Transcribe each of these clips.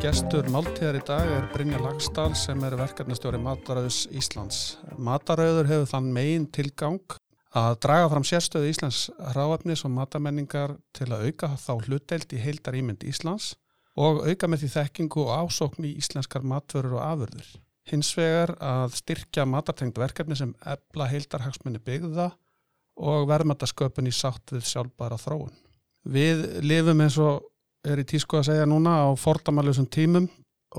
Gestur máltíðar í dag er Brynja Lagstall sem er verkefnastjóri Matarauðs Íslands. Matarauður hefur þann megin tilgang að draga fram sérstöðu Íslands ráefnis og matamenningar til að auka þá hlutdeild í heildar ímynd Íslands og auka með því þekkingu og ásókn í íslenskar matvörur og afurður. Hins vegar að styrkja matartengt verkefni sem ebla heildarhagsmunni byggða og verðmættasköpun í sátt við sjálfbara þróun. Við lifum eins og er í tísku að segja núna á fordamaljósum tímum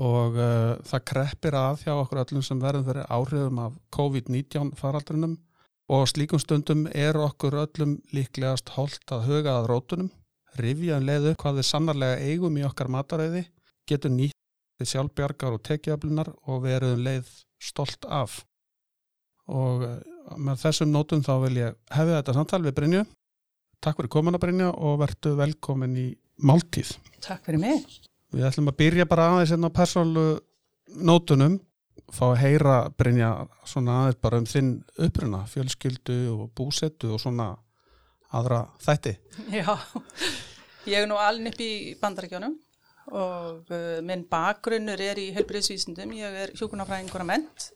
og uh, það kreppir að hjá okkur öllum sem verðum fyrir áhrifum af COVID-19 faraldrinum og slíkum stundum er okkur öllum líklegast holdt að huga að rótunum, rifja um leiðu hvað við sannarlega eigum í okkar mataræði, getur nýtt við sjálfbjargar og tekiöflunar og veruðum leið stolt af. Og uh, með þessum nótum þá vil ég hefði þetta samtal við Brynju. Takk fyrir komuna Brynja og verðu velkomin í máltíð. Takk fyrir mig. Við ætlum að byrja bara aðeins hérna á persónu nótunum, fá að heyra Brynja svona aðeins bara um þinn uppruna, fjölskyldu og búsettu og svona aðra þætti. Já, ég er nú alin upp í bandarækjónum og uh, minn bakgrunnur er í helbriðsvísindum, ég er hjókunarfræðingur að ment,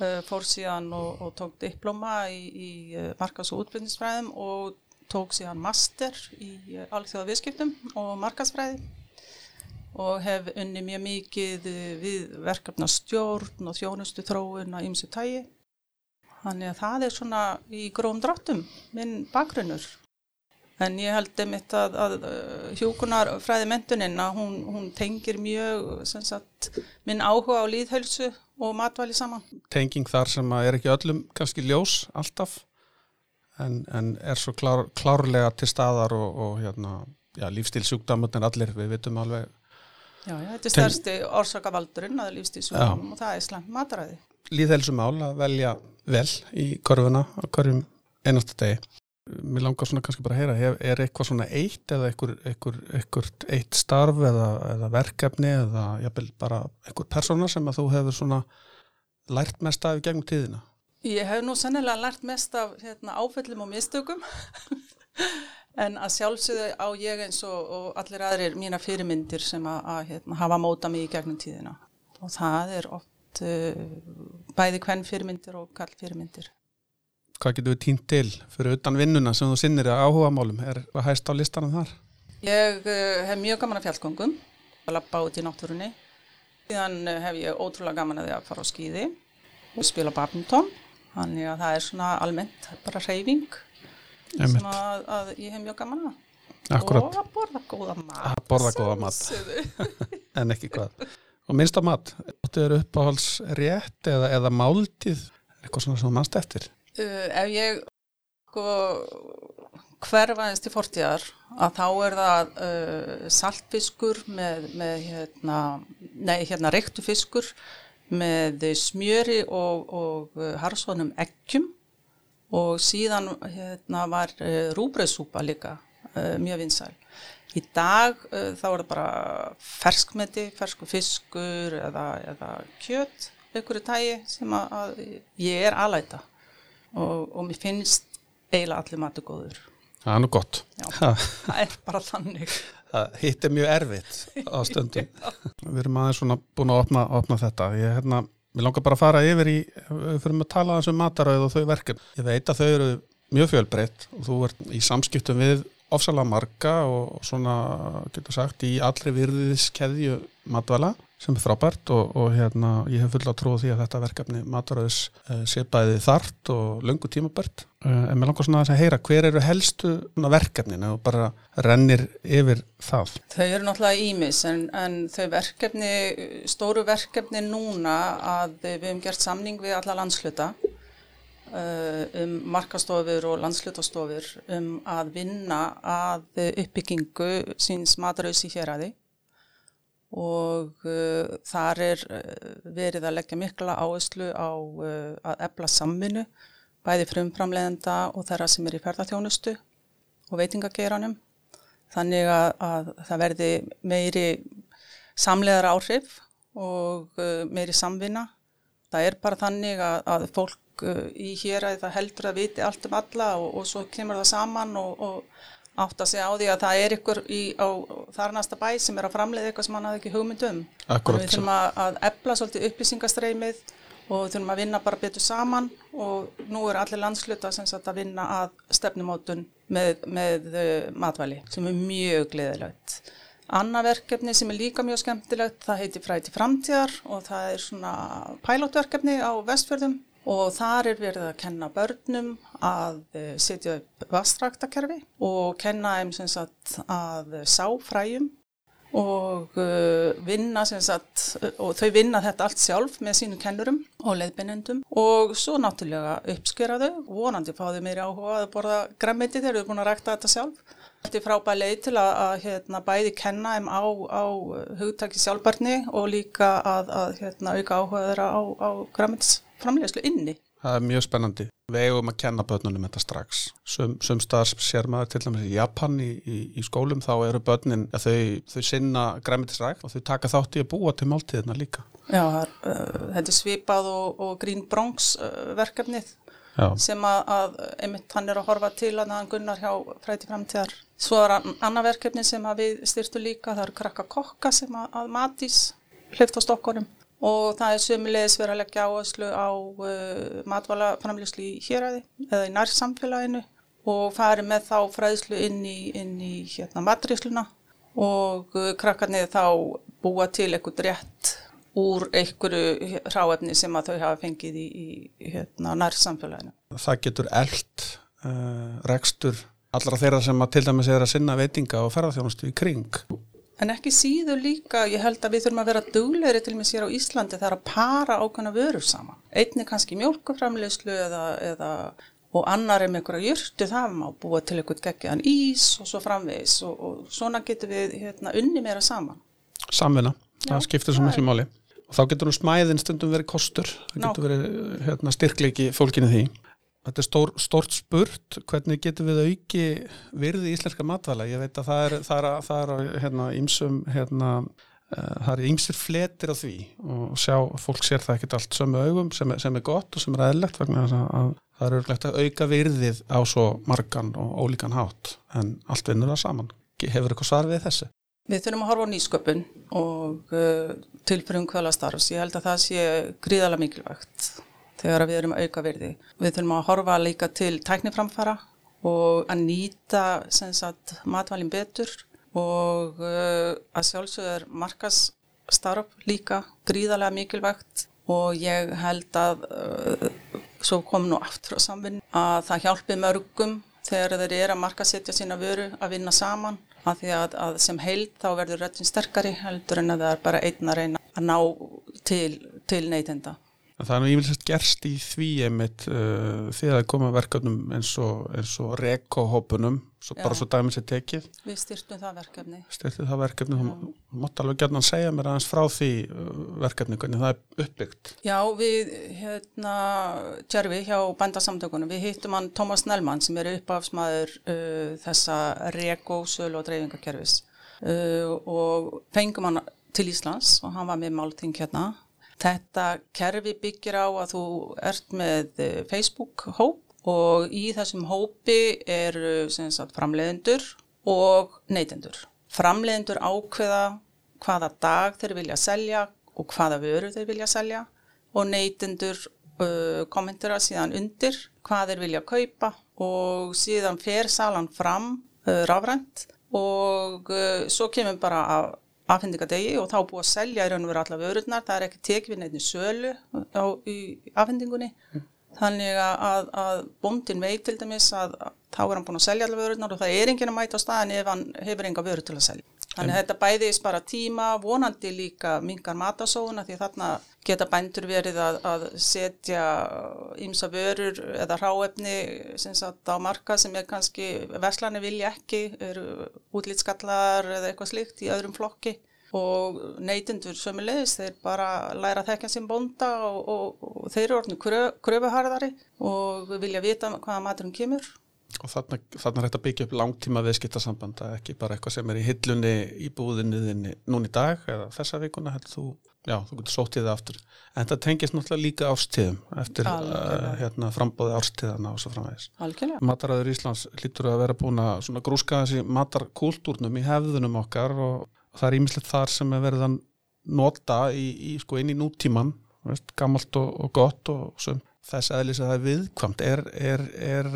uh, fór síðan og, og tók diploma í, í uh, markas- og útbyrningsfræðum og tók síðan master í alþjóða viðskiptum og markasfræði og hef unni mjög mikið við verkefna stjórn og þjónustu þróun að ymsu tægi. Þannig að það er svona í gróum dráttum minn bakgrunnur. En ég held einmitt að, að uh, hjúkunar fræði mentuninn að hún, hún tengir mjög sagt, minn áhuga á líðhölsu og matvæli saman. Tenging þar sem er ekki öllum kannski ljós alltaf en, en er svo klár, klárlega til staðar og, og hérna, já, lífstílsjúkdamöndin allir, við vitum alveg. Já, já þetta er stærsti orsakavaldurinn að lífstílsjúkdamöndin og það er slangt matræði. Líðhelsumál að velja vel í korfuna á korfum einasta degi. Mér langar svona kannski bara að heyra, er eitthvað svona eitt eða eitthvað, eitt starf eða, eða verkefni eða jafnvel bara eitthvað persóna sem að þú hefur svona lært mest af gegnum tíðina? Ég hef nú sennilega lært mest af hérna, áfellum og mistökum en að sjálfsögðu á ég eins og, og allir aðrir mína fyrirmyndir sem að, að hérna, hafa móta mig í gegnum tíðina og það er oft uh, bæði hvern fyrirmyndir og kall fyrirmyndir. Hvað getur við týnt til fyrir utan vinnuna sem þú sinnir að áhuga málum? Er hvað hægst á listanum þar? Ég uh, hef mjög gaman að fjallgöngum, að lappa út í náttúrunni. Síðan uh, hef ég ótrúlega gaman að að fara á skýði og spila badminton. Þannig að það er svona almennt bara reyfing sem að, að ég hef mjög gaman að. Akkurat. Og að borða góða mat. Að borða góða mat. en ekki hvað. Og minnst á mat, áttu þér uppáhalds rétt eða, eða máltið, eitthvað svona sem mannst eftir? Uh, ef ég sko, hverfaðist í fortíðar að þá er það uh, saltfiskur með, með hérna, nei, hérna reyktu fiskur með smjöri og, og uh, harsvonum ekkjum og síðan hérna, var uh, rúbröðsúpa líka mjög vinsæl. Í dag þá er það bara ferskmeti, fersku fiskur eða, eða kjött, einhverju tægi sem að, að ég er aðlæta og, og mér finnst eiginlega allir matu góður. Það er nú gott. Já, það er bara þannig. Það hitt er mjög erfitt á stundum. Við erum aðeins svona búin að opna, opna þetta. Ég, hérna, ég langar bara að fara yfir í, við fyrir að tala um matarauð og þau verkefn. Ég veit að þau eru mjög fjölbreytt og þú ert í samskiptum við ofsalega marga og svona, getur sagt, í allri virðiskeðju matvæla sem er frábært og, og hérna ég hef fulla trúið því að þetta verkefni maturauðs uh, sé bæði þart og löngu tímabært uh, en mér langar svona að heyra hver eru helstu verkefninu og bara rennir yfir það. Þau eru náttúrulega ímis en, en þau verkefni, stóru verkefni núna að við hefum gert samning við alla landsluta uh, um markastofur og landslutastofur um að vinna að uppbyggingu síns maturauðs í héræði og uh, þar er uh, verið að leggja mikla áherslu á uh, að ebla samvinnu bæði frumframleðenda og þeirra sem er í ferðarþjónustu og veitingageiranum. Þannig að, að það verði meiri samleðar áhrif og uh, meiri samvinna. Það er bara þannig að, að fólk í hér að það heldur að viti allt um alla og, og svo kemur það saman og, og átt að segja á því að það er ykkur í, á þar næsta bæ sem er að framleiða eitthvað sem hann hafði ekki hugmynd um. Akkurat, við þurfum að, að ebla svolítið upplýsingastreymið og við þurfum að vinna bara betur saman og nú er allir landsluta sem sagt að vinna að stefnumótun með, með uh, matvæli sem er mjög gleðilegt. Anna verkefni sem er líka mjög skemmtilegt, það heitir Fræti framtíðar og það er svona pælótverkefni á vestfjörðum og þar er verið að kenna börnum að uh, setja upp vastraktakerfi og kenna þeim sem sagt að sá fræjum og uh, vinna sem sagt, og þau vinna þetta allt sjálf með sínum kennurum og leiðbeinendum. Og svo náttúrulega uppskera þau, vonandi fá þau meiri áhuga að borða græmiti þegar þau eru búin að rækta þetta sjálf. Þetta er frábæð leið til að, að hérna, bæði kenna þeim á, á hugtaki sjálfbarni og líka að, að hérna, auka áhuga þeirra á, á græmitisframlegslu inni. Það er mjög spennandi. Við eigum að kenna börnunum þetta strax. Sum, sum staðar sér maður til dæmis í Japan í, í, í skólum þá eru börnin að þau, þau sinna græmitisrækt og þau taka þátt í að búa til máltíðina líka. Já, uh, þetta er svipað og, og Green Bronx uh, verkefnið Já. sem að, að einmitt hann er að horfa til að hann gunnar hjá fræti framtíðar. Svo er annar verkefni sem við styrtu líka, það eru krakka kokka sem að, að matís hlifta á stokkonum og það er sömulegis verið að leggja áherslu á uh, matvælaframlýslu í héræði eða í nærsamfélaginu og farið með þá fræðslu inn í, inn í hérna, matrísluna og uh, krakkarnir þá búa til eitthvað rétt úr einhverju ráefni sem að þau hafa fengið í, í hérna, nærsamfélaginu. Það getur eld uh, rekstur allra þeirra sem að til dæmis er að sinna veitinga og ferðarþjónustu í kring. En ekki síður líka, ég held að við þurfum að vera duglegri til og með sér á Íslandi þegar að para ákvæmna vörur saman. Einni kannski mjölkuframleyslu eða, eða og annar er með einhverja jörtu það má búa til einhvern geggiðan ís og svo framvegis og, og svona getur við hérna, unni meira saman. Samvinna, Já, það skiptir svo miklu máli. Og þá getur nú smæðin stundum verið kostur, það getur verið hérna, styrkleiki fólkinu því. Þetta er stór, stórt spurt, hvernig getum við auki virði íslenska matvæla? Ég veit að það er, það er, það er hérna, ímsum, hérna, uh, það er ímsir fletir á því og sjá, fólk sér það ekkert allt sömu augum sem er, sem er gott og sem er aðlegt vegna að, að það er auðvitað að auka virðið á svo margan og ólíkan hátt en allt vinnur það saman. Hefur eitthvað svar við þessu? Við þurfum að horfa á nýsköpun og uh, tilbyrjum hvaðla starfs. Ég held að það sé gríðala mikilvægt þegar við erum auka verði. Við þurfum að horfa líka til tækniframfara og að nýta sagt, matvælinn betur og uh, að sjálfsögðu er markastarf líka gríðarlega mikilvægt og ég held að uh, svo kom nú aftur á samvinn að það hjálpi mörgum þegar þeir eru að markasetja sína vöru að vinna saman að því að, að sem heild þá verður röttin sterkari heldur en að það er bara einn að reyna að ná til, til neytenda. Það er nú ívilsast gerst í því einmitt uh, þegar það koma verkefnum eins og, og reko-hópunum, bara svo dæmis er tekið. Við styrtum það verkefni. Styrtum það verkefni, þú mått alveg gætna að segja mér aðeins frá því uh, verkefni, hvernig það er uppbyggt. Já, við, hérna, Tjörfi hjá bandasamtökunum, við hittum hann Tómas Nelmann sem er uppafsmaður uh, þessa reko-sölu og dreifingarkerfis uh, og fengum hann til Íslands og hann var með málting hérna Þetta kerfi byggir á að þú ert með eh, Facebook-hóp og í þessum hópi eru sagt, framleiðendur og neytendur. Framleiðendur ákveða hvaða dag þeir vilja selja og hvaða vöru þeir vilja selja og neytendur uh, kommentera síðan undir hvað þeir vilja kaupa og síðan fer salan fram uh, rafrænt og uh, svo kemur bara að afhendingadegi og þá búið að selja í raun og veru alla vörurnar, það er ekki tekið við neitt sölu á, í afhendingunni mm. þannig að, að bóndin veit til dæmis að þá er hann búin að selja alla vörurnar og það er enginn að mæta á staðin ef hann hefur enga vörur til að selja. Þannig að þetta bæði spara tíma, vonandi líka mingar matasóuna því þarna geta bændur verið að, að setja ímsa vörur eða ráefni á marka sem er kannski verslani vilja ekki, eru útlýtskallar eða eitthvað slikt í öðrum flokki. Og neytindur sömulegis, þeir bara læra að þekka sem bonda og, og, og þeir eru orðinu kröfuharðari og vilja vita hvaða maturum kemur. Og þarna, þarna er þetta byggja upp langtíma viðskiptasamband, ekki bara eitthvað sem er í hillunni í búðinni þinni núni dag eða þessa vikuna heldur þú Já, þú getur sótt í það aftur. En þetta tengist náttúrulega líka ástíðum eftir uh, hérna, frambóði ástíðana og svo framvegis. Algjörlega. Mataræður Íslands lítur að vera búin að grúska þessi matarkultúrnum í hefðunum okkar og, það er ímislegt þar sem er verið að nota í, í, sko, inn í nútíman, veist, gammalt og, og gott og sem þess aðlis að það er viðkvamt. Er, er, er,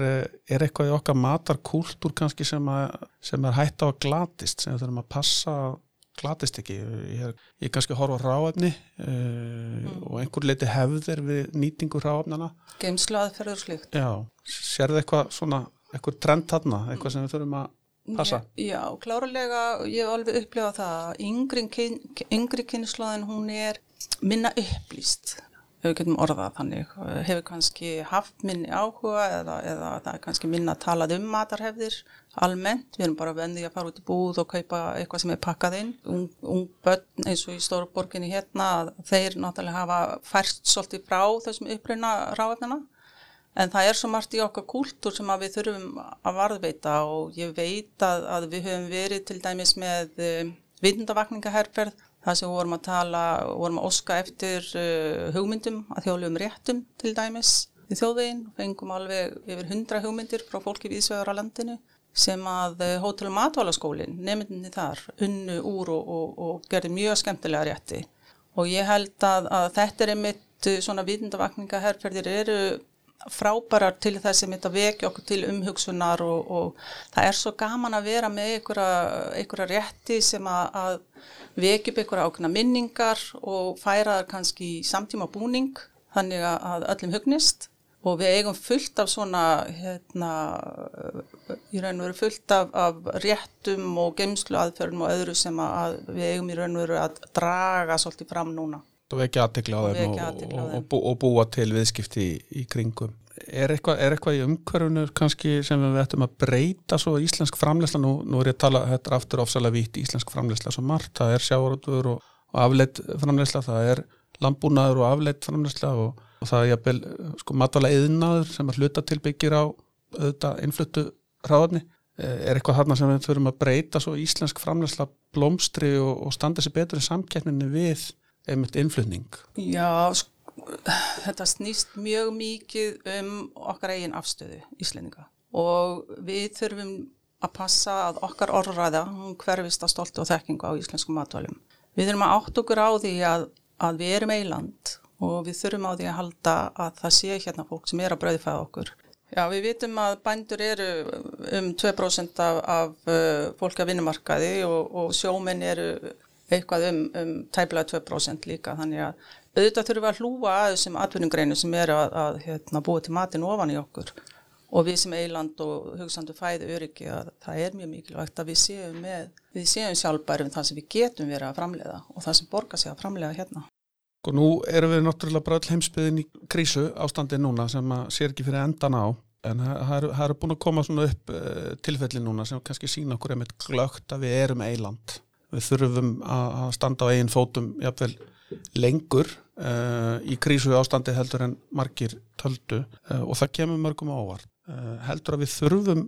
er eitthvað í okkar matarkultúr kannski sem, að, sem er hægt á að glatist, sem við þurfum að passa að glatist ekki. Ég er, kannski að horfa ráefni uh, mm. og einhver leiti hefðir við nýtingu ráefnana. Geimslu aðferður slikt. Já, sérðu eitthvað svona, eitthvað trend þarna, eitthvað sem við þurfum að passa? Já, já klárulega, ég hef alveg upplifað það. Yngri, kyn, yngri kynnslóðin hún er minna upplýst við getum orðað þannig, hefur kannski haft minni áhuga eða, eða það er kannski minna að talað um matarhefðir almennt, við erum bara vendið að fara út í búð og kaupa eitthvað sem er pakkað inn. Ung, ung börn eins og í Stórborginni hérna, þeir náttúrulega hafa færst svolítið frá þessum upprýna ráðefnina, en það er svo margt í okkar kúltúr sem við þurfum að varðveita og ég veit að, að við höfum verið til dæmis með eh, vindavakningaherferð Það sem vorum að tala, vorum að oska eftir uh, hugmyndum að þjóðlegum réttum til dæmis í þjóðveginn. Fengum alveg yfir hundra hugmyndir frá fólki viðsvegar á landinu sem að uh, Hótel- og matválaskólinn, nefndinni þar, unnu úr og, og, og gerði mjög skemmtilega rétti. Og ég held að, að þetta er einmitt uh, svona vitundavakningaherrferðir eru frábærar til þess að þetta vekja okkur til umhugsunar og, og það er svo gaman að vera með einhverja rétti sem að, að vekja upp einhverja ákveðna minningar og færa það kannski samtíma búning þannig að öllum hugnist. Og við eigum fullt af svona hérna, í raun og veru fullt af, af réttum og geimslu aðferðum og öðru sem að við eigum í raun og veru að draga svolítið fram núna og vekja aðtikla á þeim og, og, og búa til viðskipti í, í kringum. Er eitthvað, er eitthvað í umhverfunu kannski sem við ættum að breyta svo íslensk framleysla, nú, nú er ég að tala þetta er aftur ofsalega vítt íslensk framleysla svo margt, það er sjávaröldur og, og afleitt framleysla, það er landbúnaður og afleitt framleysla og það er jafnvel sko matvala eðinaður sem að hluta til byggir á auðvitað innfluttu ráðni. Er eitthvað þarna sem við þurfum að breyta svo íslensk framleysla blómstri og standa sér betur í samkeppninni við einmitt innflutning? Já, sko, þetta snýst mjög mikið um okkar eigin afstöðu íslendinga og við þurfum að passa að okkar orðræða hún hverfist að stoltu og þekkingu á íslensku matvælum. Við þurfum að átt okkur á því að, að við erum eiland og við þurfum á því að halda að það sé hérna fólk sem er að bröðfæða okkur. Já, við vitum að bændur eru um 2% af, af uh, fólk að vinnumarkaði og, og sjóminn eru eitthvað um, um tæbla 2% líka. Þannig að auðvitað þurfum við að hlúa að þessum atvinningreinu sem er að, að hérna, búa til matin ofan í okkur. Og við sem eiland og hugsandu fæðu öryggi að það er mjög mikilvægt að við séum með, við séum sjálfbæri um það sem við getum verið að framleiða og það sem borgar sig að framleiða hérna. Og nú erum við náttúrulega bara all heimsbyðin í krísu ástandi núna sem að sér ekki fyrir endan á. En það eru búin að koma svona upp uh, tilfelli núna sem kannski sína okkur einmitt glögt að við erum eiland við þurfum að standa á eigin fótum jafnvel lengur uh, í krísu ástandi heldur en margir töldu uh, og það kemur mörgum ávart. Uh, heldur að við þurfum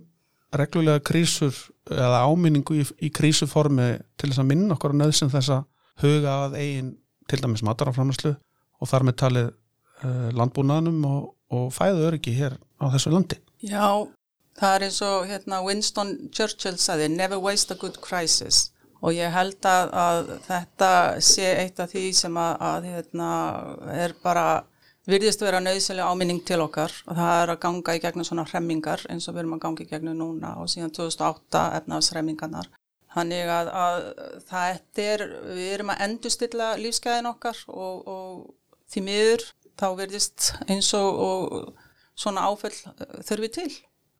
reglulega krísur eða áminningu í, í krísuformi til þess að minna okkur á nöðsinn þess að huga að eigin til dæmis mataraframlæslu og þar með talið landbúnaðnum og, og fæðu öryggi hér á þessu landi. Já, það er eins og hérna, Winston Churchill saði, never waste a good crisis og ég held að, að þetta sé eitt af því sem að, að hérna, er bara virðist vera nöðsynlega áminning til okkar og það er að ganga í gegnum svona hremmingar eins og við erum að ganga í gegnum núna og síðan 2008 efnaðshremmingarnar. Þannig að, að það er, við erum að endustilla lífsgæðin okkar og, og því miður þá verðist eins og, og svona áfell þurfi til.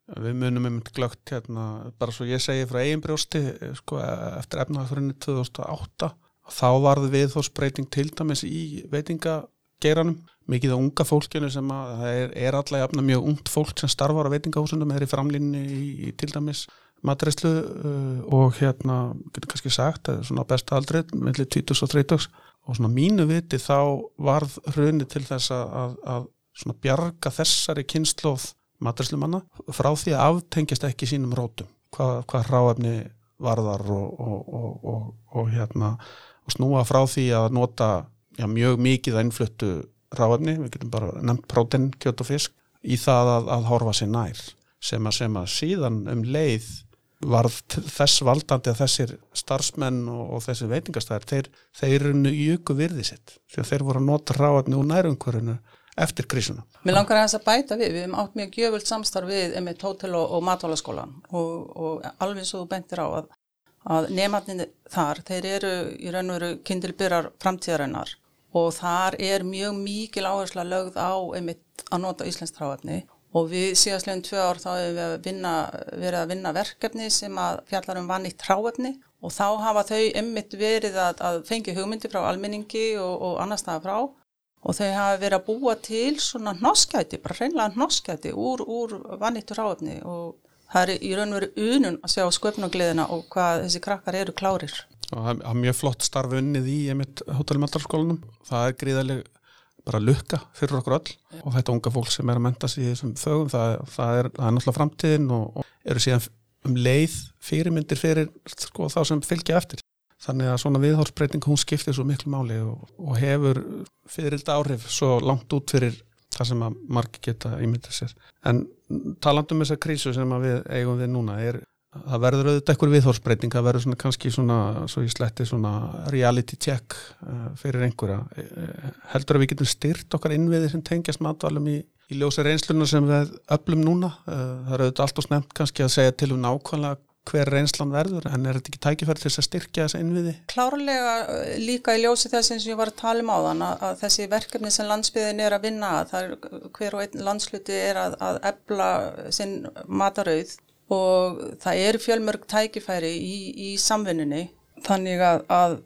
Við munum um glögt hérna, bara svo ég segi frá eigin brjósti, sko, eftir efnaðarfyrinni 2008, þá varði við þó spreyting til dæmis í veitingageiranum, mikið á unga fólkinu sem að það er, er allega mjög ungt fólk sem starfar á veitingahúsunum, er í framlínni í, í til dæmis matreyslu uh, og hérna, getur kannski sagt, svona besta aldrei, mellir 20 og 30 og svona mínu viti þá varð hrunni til þess að, að bjarga þessari kynnslóð maturslumanna frá því að aftengjast ekki sínum rótum hvað, hvað ráefni varðar og, og, og, og hérna snúa frá því að nota já, mjög mikið að innfluttu ráðefni, við getum bara nefnt prótein, kjöt og fisk, í það að, að horfa sér nær sem að, sem að síðan um leið varð þess valdandi að þessir starfsmenn og, þessir veitingastæðir, þeir, eru jöku virði sitt, því að þeir voru að nota ráðefni úr nærumhverjunu eftir krísuna. Mér langar að þess að bæta við, við hefum átt mjög gjöfult samstarf við með hótel og, og matválaskólan og, og alveg svo þú bentir á að, að nefnarnir þar, þeir eru í raun og veru kindilbyrjar framtíðarinnar og þar er mjög mikil áhersla lögð á einmitt að nota Íslands tráefni og við síðastleginn tvö ár þá hefur við vinna, verið að vinna verkefni sem að fjallar um vannitt tráefni og þá hafa þau einmitt verið að, að fengi hugmyndi frá almenningi og, og annars það frá og þau hafa verið að búa til svona hnoskæti, bara reynlega hnoskæti úr, úr vannittur tráefni og það er í raun og veru unun að sjá sköpnugliðina og hvað þessi krakkar eru klárir. Það er mjög flott starf unnið í einmitt hótelmaldarskólanum. Það er gríðarlega bara lukka fyrir okkur öll og þetta unga fólk sem er að menta sig í þessum fögum, það, það, er, það er náttúrulega framtíðin og, og eru síðan um leið fyrirmyndir fyrir sko, þá sem fylgja eftir. Þannig að svona viðhórsbreyting hún skiptir svo miklu máli og, og hefur fyririldi áhrif svo langt út fyrir það sem að margi geta ímyndið sér. En talandum um þessa krísu sem við eigum við núna er það verður auðvitað ekkur viðhórsbreyting, það verður svona kannski svona, svo ég sletti svona reality check uh, fyrir einhverja. Uh, heldur að við getum styrt okkar innviði sem tengjast matvalum í, í ljósa reynsluna sem við öllum núna. Uh, það er auðvitað allt og snemt kannski að segja til um nákvæmlega hver reynslan verður, en er þetta ekki tækifæri til þess að styrkja þessa innviði? Klárlega líka í ljósi þess eins og ég var að tala um á þann að, þessi verkefni sem landsbyðin er að vinna, það er hver og einn landsluti er að, að ebla sinn matarauð og það eru fjölmörg tækifæri í, í samvinnunni þannig að, að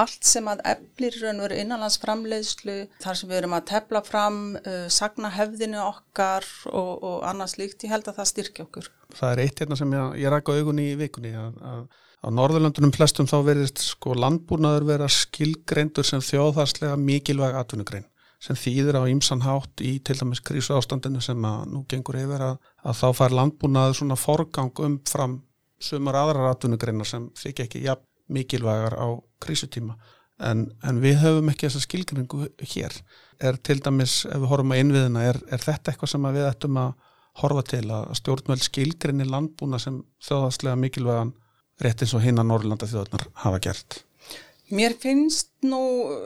allt sem að eflir raun og veru innanlandsframleiðslu þar sem við erum að tefla fram uh, sagnahefðinu okkar og, og annars líkt, ég held að það styrkja okkur. Það er eitt hérna sem ég, ég rækka augunni í vikunni að, á Norðurlandunum flestum þá verðist sko landbúnaður vera skilgreindur sem þjóðharslega mikilvæg atvinnugrein sem þýðir á ímsanhátt í til dæmis krísu ástandinu sem að nú gengur yfir að, að þá fær landbúnaður svona forgang umfram sumar aðrar atvinnugreinar sem þykja ekki ja, mikilvægar á krísutíma en, en við höfum ekki þessa skilgringu hér. Er til dæmis, ef við horfum að innviðina, er, er þetta eitthvað sem við ættum að horfa til að stjórnveld skilgrinni landbúna sem þjóðastlega mikilvægan rétt eins og hinna Norrlanda þjóðarnar hafa gert? Mér finnst nú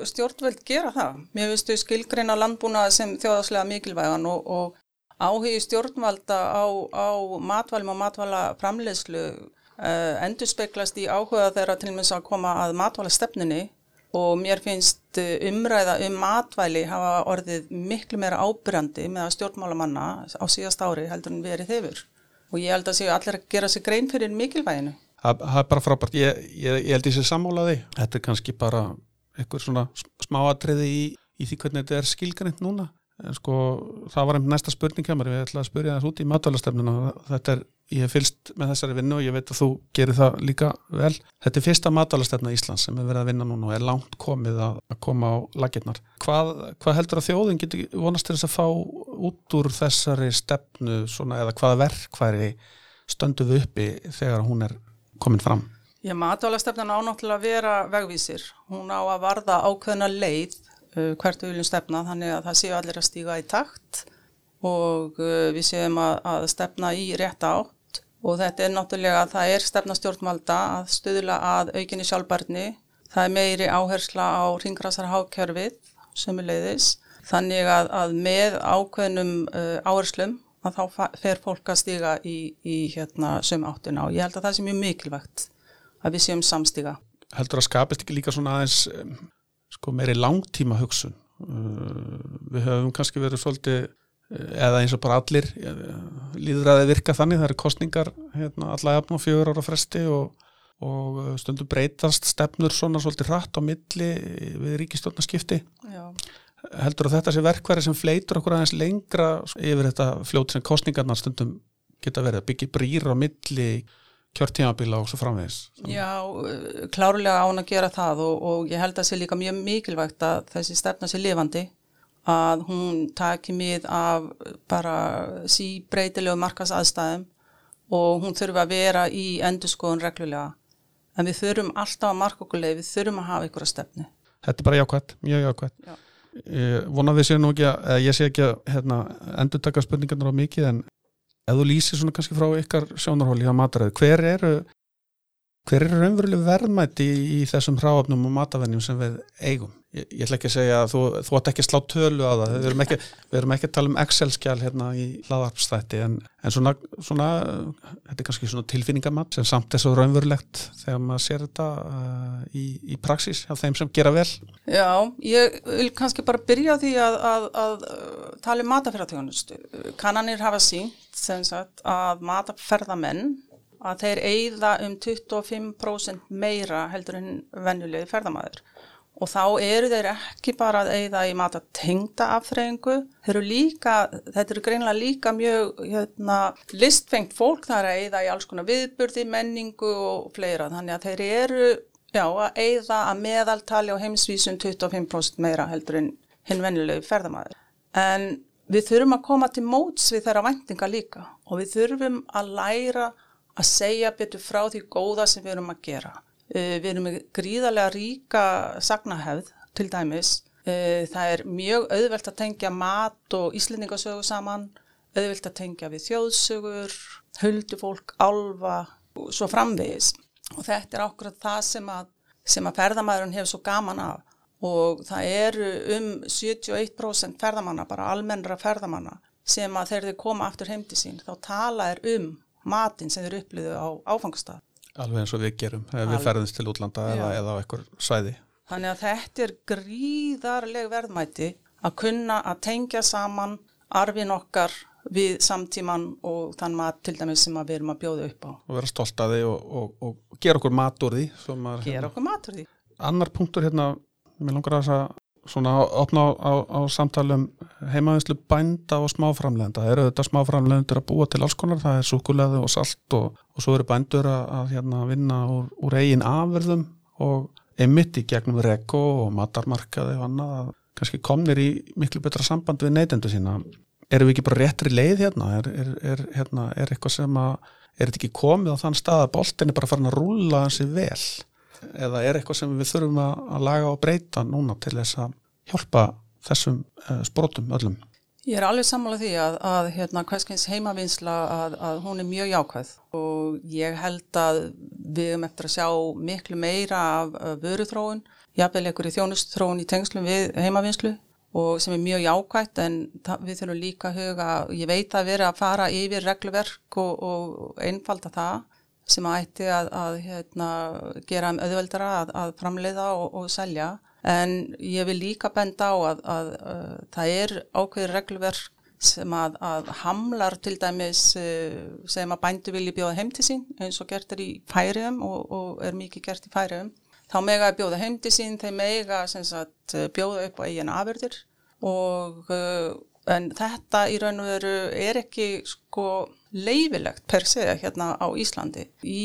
stjórnveld gera það. Mér finnst þau skilgreina landbúna sem þjóðaslega mikilvægan og, og áhugi stjórnvalda á, á matvælum og matvæla framleiðslu endur speklast í áhuga þeirra til og með að koma að matvæla stefninni og mér finnst umræða um matvæli hafa orðið miklu meira ábyrjandi með að stjórnmálamanna á síðast ári heldur en verið hefur. Og ég held að séu allir að gera sig grein fyrir mikilvæginu. Það er bara frábært, ég, ég, ég held því sem sammálaði, þetta er kannski bara einhver svona smáatriði í, í því hvernig þetta er skilganitt núna. En sko það var einn næsta spurning hjá mér, ég ætla að spurja þess út í matvælastemnuna þetta er, ég hef fylst með þessari vinnu og ég veit að þú gerir það líka vel þetta er fyrsta matvælastemna í Íslands sem er verið að vinna núna og er langt komið að, að koma á laginnar. Hvað, hvað heldur að þjóðin getur vonast til þess að fá út úr þessari stefnu svona eða hvaða verkværi stöndu við uppi þegar hún er komin fram? Já, matálastefnan á náttúrulega að vera vegvísir. Hún á að varða ákveðna leið uh, hvert við viljum stefna þannig að það séu allir að stíga í takt og uh, við séum að, að stefna í rétt átt og þetta er náttúrulega að það er stefna stjórnvalda að stuðla að aukinni sjálfbarni. Það er meiri áhersla á ringrasarhákjörfið sem er leiðis. Þannig að, að með ákveðnum uh, áherslum að þá fer fólk að stiga í, í hérna söm áttina og ég held að það sé mjög mikilvægt að við séum samstiga. Heldur að skapist ekki líka svona aðeins sko meiri langtíma hugsun uh, við höfum kannski verið svolítið eða eins og bara allir líður að það virka þannig, það eru kostningar hérna, alla efn og fjögur ára fresti og, og stundum breytast stefnur svona svolítið rætt á milli við ríkistjórnaskipti Já. Heldur að þetta sé verkværi sem fleitur okkur aðeins lengra yfir þetta fljótt sem kostningarnar stundum geta verið að byggja brýr á milli kjörtímabila og svo framvegis. Já, klárlega án að gera það og, og ég held að það sé líka mjög mikilvægt að þessi stefna sé lifandi að hún taki mið af bara síbreytilegu markas aðstæðum og hún þurfa að vera í endurskoðun reglulega en við þurfum alltaf að marka okkur leið, við þurfum að hafa ykkur að stefni þetta er bara jákvæmt, mjög jákvæmt Já. ég vona við séum nú ekki að, ég sé ekki að hérna, endur taka spurningarnar á mikið en ef þú lýsir svona kannski frá ykkar sjónarhóli á mataræði, hver eru hver eru raunveruleg verðmætti í, í þessum hráöfnum og matavennjum sem við eigum? Ég, ég ætla ekki að segja að þú, þú ætti ekki að slá tölu á það, við erum ekki, við erum ekki að tala um Excel-skjál hérna í hlaðarpstætti en, en svona, svona þetta er kannski svona tilfinningamatt sem samt er svo raunverulegt þegar maður sér þetta uh, í, í praxis hjá þeim sem gera vel. Já, ég vil kannski bara byrja því að, að, að uh, tala um matafærðarþjónustu. Kannanir hafa sínt sem sagt að mataferðamenn að þeir eigða um 25% meira heldur en venjulegi ferðamæður og þá eru þeir ekki bara að eigða í matatengda afþreyingu, þeir eru líka, þetta eru greinlega líka mjög hérna, listfengt fólk þar að eigða í alls konar viðburði, menningu og fleira, þannig að þeir eru já, að eigða að meðaltali á heimsvísun 25% meira heldur en hinn venjulegi ferðamæður. En við þurfum að koma til móts við þeirra væntinga líka og við þurfum að læra að segja betur frá því góða sem við erum að gera. Uh, við erum með gríðarlega ríka sagnahefð til dæmis. Uh, það er mjög auðvelt að tengja mat og íslendingasögu saman, auðvelt að tengja við þjóðsögur, huldufólk, alfa og svo framvegis. Og þetta er ákveð það sem að, að ferðamæðurinn hefur svo gaman af og það eru um 71% ferðamanna, bara almennra ferðamanna sem að þegar þau koma aftur heimti sín þá tala er um matinn sem þeir upplýðu á áfangastað. Alveg eins og við gerum ef við ferðumst til útlanda eða, Já. eða á einhver svæði Þannig að þetta er gríðarleg verðmæti að kunna að tengja saman arfin okkar við samtíman og þann mat til dæmis sem við erum að bjóða upp á. og vera stolt að því og, og, og gera okkur mat úr því Gera okkur matur því. annar punktur hérna mér langar að þess að svona opna á, á, á samtalum heimavinslu bænda og smáframlenda eru þetta smáframlendur að búa til alls konar. Það er súkuleði og salt og, og svo eru bændur að, að hérna, vinna úr, úr eigin afverðum og einmitt í gegnum reko og matarmarkaði og annað að kannski komnir í miklu betra samband við neytendu sína. Erum við ekki bara réttri leið hérna? Er, er, er, hérna, er eitthvað sem að er þetta ekki komið á þann stað að boltin er bara farin að rúlla hansi vel eða er eitthvað sem við þurfum að, laga og breyta núna til þess að hjálpa þessum uh, sprótum öllum? Ég er alveg sammála því að, að hérna, hverskins heimavinsla að, að hún er mjög jákvæð. Og ég held að við um eftir að sjá miklu meira af vöruþróun, jafnvel ekkur í þjónustþróun í tengslum við heimavinslu og sem er mjög jákvætt en við þurfum líka að huga, ég veit að vera að fara yfir regluverk og, og einfalda það sem ætti að, að hérna, gera um auðveldara að, að framleiða og, og selja. En ég vil líka benda á að, að, að það er ákveður regluverk sem að, hamlar til dæmis uh, sem að bændu vilji bjóða heim til sín eins og gert er í færiðum og, og er mikið gert í færiðum þá mega að bjóða heim til sín þeir mega sagt, bjóða upp á eigin afurðir og uh, en þetta í raun og veru er ekki sko leifilegt per se hérna á Íslandi. Í,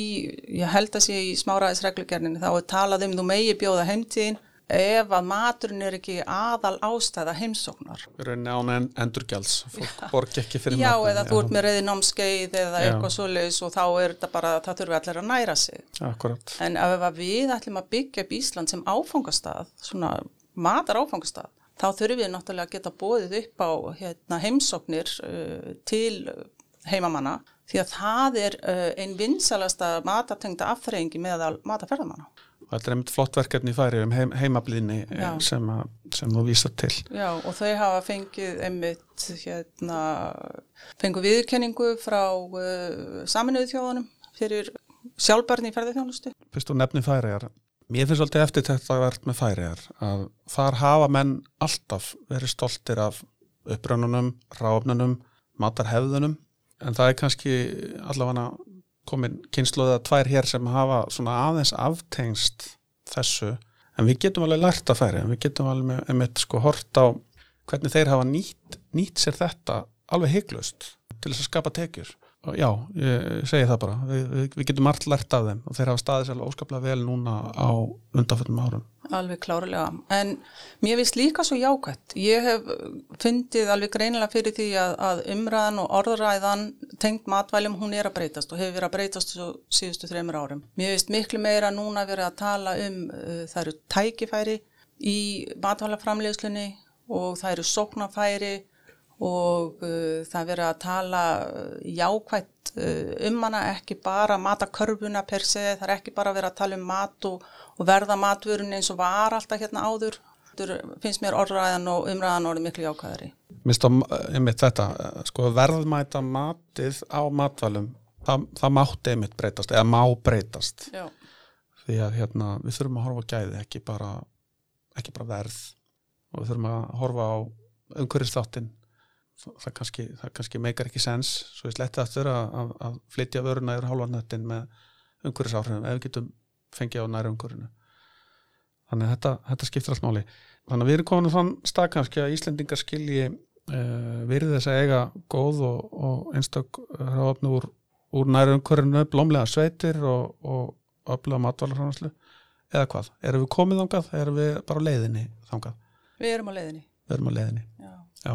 ég held að sé í smáraðisreglugerninni þá er talað um þú megi bjóða heimtíðin ef að maturinn er ekki aðal ástæða heimsóknar. Raunin án en endurgjalds, fólk borgi ekki fyrir Já, matinn, eða þú ert með reyði námskeið eða Já. eitthvað svoleiðis og þá er þetta bara, það þurfi allir að næra sig. Akkurat, En ef við ætlum að byggja upp Ísland sem áfangastað, svona matar áfangastað, þá þurfum við náttúrulega að geta bóðið upp á hérna, heimsóknir uh, til heimamanna því að það er uh, einn vinsalasta matatengda afþreyingi meðal mataferðamanna. og þetta er einmitt flott verkefni í færi um heim, heimablíðni eh, sem, sem þú vísar til Já, og þau hafa fengið einmitt hérna, fengu viðurkenningu frá uh, saminuðu þjóðunum fyrir sjálfbarni í ferðarþjónustu. Fyrst þú nefni færiðar Mér finnst alltaf eftir þetta að verð með færiðar að þar hafa menn alltaf verið stoltir af upprönnunum, ráfnunum, matarhefðunum en það er kannski allavega komin kynsluða tvær hér sem hafa svona aðeins aftengst þessu. En við getum alveg lært að færi en við getum alveg með sko hort á hvernig þeir hafa nýtt, nýtt sér þetta alveg hygglust til þess að skapa tekjur já, ég segi það bara við, við, getum margt lært af þeim og þeir hafa staðið sér óskaplega vel núna á undanföllum árum Alveg klárlega. En mér finnst líka svo jákvætt. Ég hef fundið alveg greinilega fyrir því að, að umræðan og orðræðan tengt matvælum hún er að breytast og hefur verið að breytast svo síðustu þreymur árum. Mér finnst miklu meira núna verið að tala um uh, það eru tækifæri í matvælaframleyslunni og það eru sóknafæri og uh, það verið að tala uh, jákvægt uh, um hana, ekki bara matakörfuna per se, það er ekki bara vera að tala um mat og, og verða matvörun eins og var alltaf hérna áður. Þetta finnst mér orðræðan og umræðan orðið miklu jákvæðari. Mist á einmitt þetta, sko verðmæta matið á matvælum, það, það mátti einmitt breytast, eða má breytast. Já. Því að hérna, við þurfum að horfa á gæði, ekki bara, ekki bara verð og við þurfum að horfa á umhverjastáttin það kannski, það kannski meikar ekki sens. Svo ég sletti aftur að, að, að flytja vöruna yfir hálfanettin með umhverjusáhrifum ef við getum fengið á næri umhverjunu þannig að þetta, þetta skiptir allt máli. Þannig að við erum komin þann stað kannski að Íslendingar skilji uh, virði þess að eiga góð og, og einstak ráfni úr, úr næri umhverjunu blómlega sveitir og, og öfluga matvalarfránarslu eða hvað, erum við komið þangað? Erum við bara á leiðinni þangað? Við erum á leiðinni. Við erum á leiðinni, Já. já.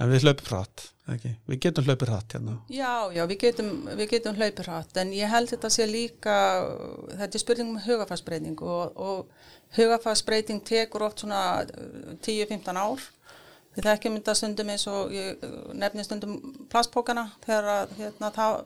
En við hlaupum hratt, ekki? Við getum hlaupið hratt hérna. Já, já, við getum, við getum hlaupir hratt en ég held þetta sé líka, þetta er spurning um hugafarsbreyting og, og hugafarsbreyting tekur oft svona 10-15 ár. Við þekkjum þetta stundum eins og ég nefnir stundum plastpókana þegar hérna, það,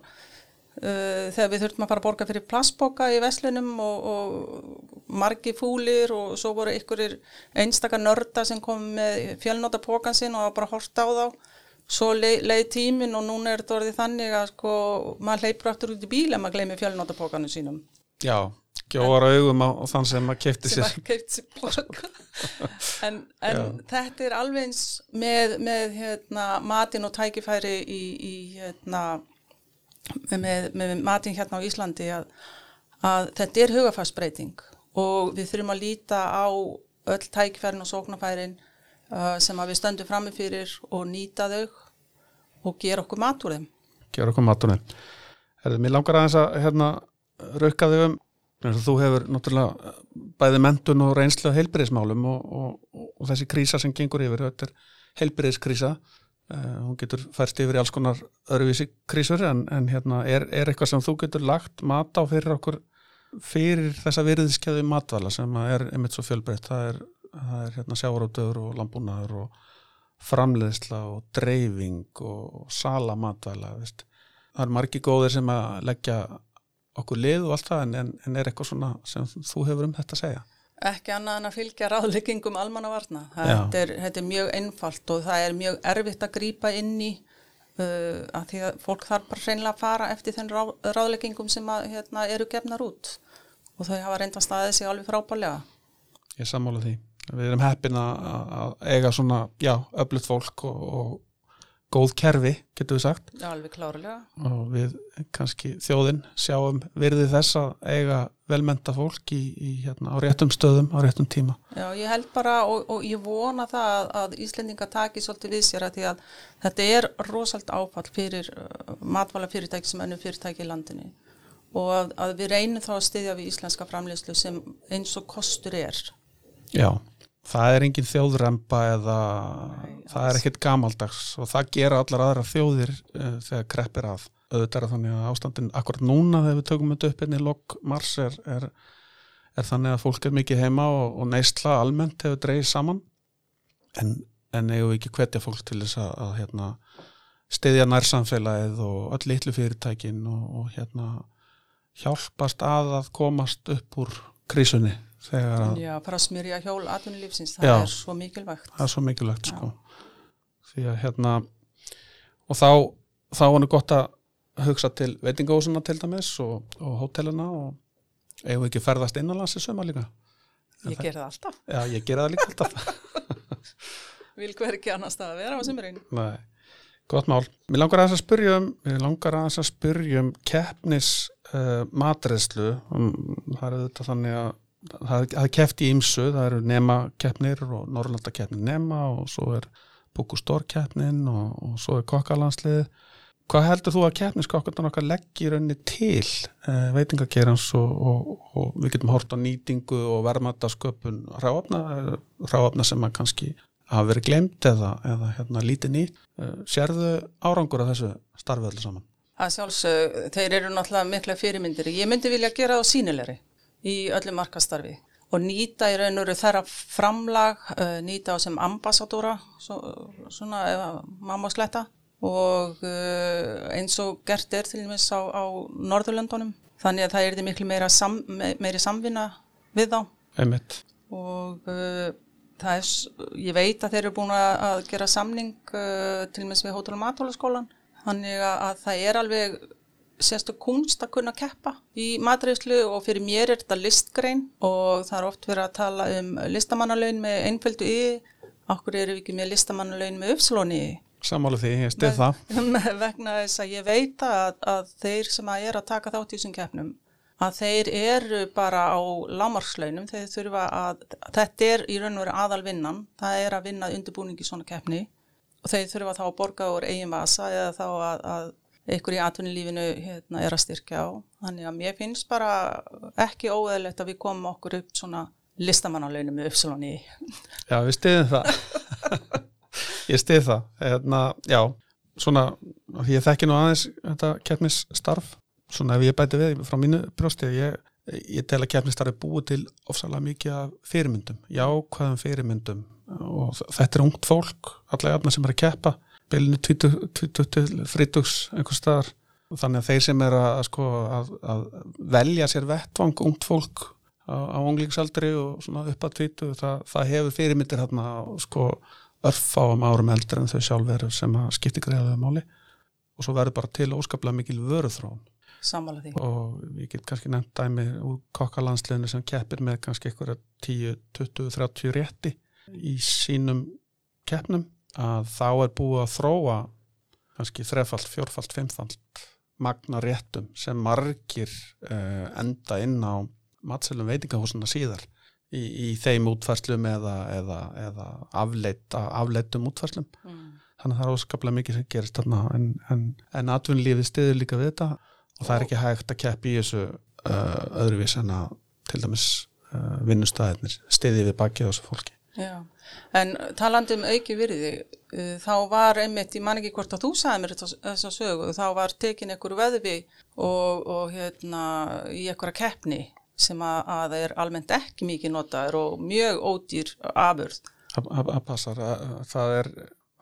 uh, þegar við þurftum að fara að borga fyrir plastpóka í veslunum og, og margi fúlir og svo voru ykkurir einstaka nörda sem kom með fjölnótapókan sinn og bara horta á þá. Svo leið, leið tímin og núna er þetta orðið þannig að sko maður hleypur aftur út í bíl ef maður gleymi fjölnótapókanu sínum. Já, gjóðar augum á, á þann sem maður sem sér. að keipt sér póka en, en þetta er alveg eins með, með hérna, matin og tækifæri í, í hérna, með, með matin hérna á Íslandi að, að þetta er hugafarsbreyting og við þurfum að líta á öll tækifærin og sóknarfærin uh, sem að við stöndum frammi fyrir og nýta þau og gera okkur mat úr þeim. Gjör okkur matunni. Herðu, mér langar aðeins að hérna rauka þig um, og þú hefur náttúrulega bæði mentun og reynslu af heilbyrðismálum og, og, og þessi krísa sem gengur yfir, þetta er heilbyrðiskrísa, uh, hún getur færst yfir í alls konar öðruvísi krísur en, en hérna er, er eitthvað sem þú getur lagt mat á fyrir okkur fyrir þessa virðiskeiðu matvala sem er einmitt svo fjölbreytt, það er, er hérna sjávarótöður og lambúnaður og framleiðsla og dreifing og sala matvæla veist. það er margi góðir sem að leggja okkur lið og allt það en, en, er eitthvað sem þú hefur um þetta að segja Ekki annað en að fylgja ráðleggingum almannavarna. Þetta er, þetta er mjög einfalt og það er mjög erfitt að grípa inn í uh, að því að fólk þarf bara hreinlega að fara eftir þenn rá, ráðleggingum sem að, hérna, eru gefnar út og þau hafa reynda staðið sig alveg frábælega. ég sammála því, við erum heppin að eiga svona, já, öflut fólk og, og góð kerfi, getur við sagt Já, alveg klárlega. og við kannski þjóðin sjáum virði þess að eiga velmenta fólk í, í hérna, á réttum stöðum, á réttum tíma Já, ég held bara og, og ég vona það að, að Íslendinga taki svolítið við sér að því að þetta er rosalt áfall fyrir uh, matvala fyrirtæki sem ennum fyrirtæki í landinu og að, að við reynum þá að styðja við íslenska framleiðslu sem eins og kostur er. Já, það er engin þjóðremba eða það er ekkit gamaldags og það gera allar aðra þjóðir uh, þegar kreppir að. Auðvitað er þannig að ástandin akkurat núna þegar við tökum þetta upp inn í lok mars er, er, er þannig að fólk er mikið heima og, og neysla almennt hefur dreigð saman. En, en eigum við ekki hvetja fólk til þess að, að hérna, stiðja nærsamfélagið og öll litlu fyrirtækin og, og hérna hjálpast að að komast upp úr krísunni Já, bara að smyrja hjól atvinnulífsins, það Já. er svo mikilvægt. það er svo mikilvægt sko. því að hérna og þá, þá var nú gott að hugsa til veitingahúsuna til dæmis og, og hótelina og eigum ekki ferðast innanlands í söma líka Ég ger það alltaf. já, ég gera það líka alltaf Vil hver ekki annars það að vera á sömurinn. Nei, gott mál mér langar aðeins að spyrja um mér langar aðeins að spyrja um keppnis uh, matreðslu um, það er þetta þannig að það það er keppt í ymsu, það eru nema keppnir og Norrlanda keppnir nema og svo er Búkustór keppnin og, og svo er kokkalandslið hvað heldur þú að keppniskokkarnar okkar leggir raunni til uh, veitingakerans og, og, og við getum hort á nýtingu og verðmættasköpun ráafna, ráafna sem að kannski hafa verið glemt eða, eða hérna, lítið nýtt. Uh, sérðu árangur af þessu starfið allir saman? Það sjálfsög, þeir eru náttúrulega mikla fyrirmyndir. Ég myndi vilja gera það sínilegri í öllum markastarfi. og nýta í raun og veru þeirra framlag, uh, nýta á sem ambassadóra, svo, svona eða mamma sletta og uh, eins og gert er til dæmis á, á Norðurlöndunum þannig að það er miklu meira sam, meiri samvinna við þá Einmitt. og uh, það er, ég veit að þeir eru búin að gera samning uh, til og meins við Hótel- og Matólaskólan þannig að það er alveg sérstu kunst að kunna keppa í matreyslu og fyrir mér er þetta listgrein og það er oft verið að tala um listamannalaun með einföldu í okkur eru við ekki með listamannalaun með uppslóni í Samála því, ég stið það. vegna þess að ég veit að, að þeir sem að er að taka þátt í þessum keppnum að þeir eru bara á lámarslaunum, þeir þurfa að þetta er í raun og veru aðal vinnan það er að vinna undirbúningi svona keppni. Og þeir þurfa þá að borga úr eigin vasa eða þá að, að einhver í atvinnulífinu hérna, er að styrkja á. Þannig að mér finnst bara ekki óeðlegt að við komum okkur upp svona listamannalaunum með uppsalon í Já, við stiðum það. Ég stið það. Hérna, já, svona ég þekki nú aðeins þetta keppnisstarf. Svona ef ég bæti við frá mínu brjósti ég, ég tel að keppnisstarfi búið til ofsalega mikið af fyrirmyndum jákvæðum fyrirmyndum. Og þetta er ungt fólk, allega jafna sem er að keppa bylnu 20-30 einhver staðar. Þannig að þeir sem er að, sko, að, að velja sér vettvang ungt fólk á, á unglingsaldri og upp að 20 það, það hefur fyrirmyndir hérna sko örfáum árum eldri en þau sjálfur sem að skipti greiðaðu máli. Og svo verður bara til óskaplega mikil vöruþrón Sammála því. og ég get kannski nefnt dæmi úr kokkalandsliðinu sem keppir með kannski eitthvað 10, 20, 30 rétti í sínum keppnum að þá er búið að þróa kannski þrefald, fjórfald, fimmfald magna réttum sem margir uh, enda inn á matselum veitingahúsuna síðar í, í þeim útfærslum eða, eða, eða afleitt, afleittum útfærslum Mm. þannig að það er óskaplega mikið sem gerist þarna en, en, en atvinnlífið stiður líka við þetta og það er ekki hægt að keppi í þessu uh, öðruvís en að til dæmis uh, vinnustæðinir stiði við baki á þessu fólki Já, en talandi um auki virði, uh, þá var einmitt, ég man ekki hvort að þú sagði mér þetta- þessa sögu, þá var tekin einhver veðvi og, og hérna í einhverja keppni sem að, að er almennt ekki mikið notaður og mjög ódýr afurð. að passar. Að, það er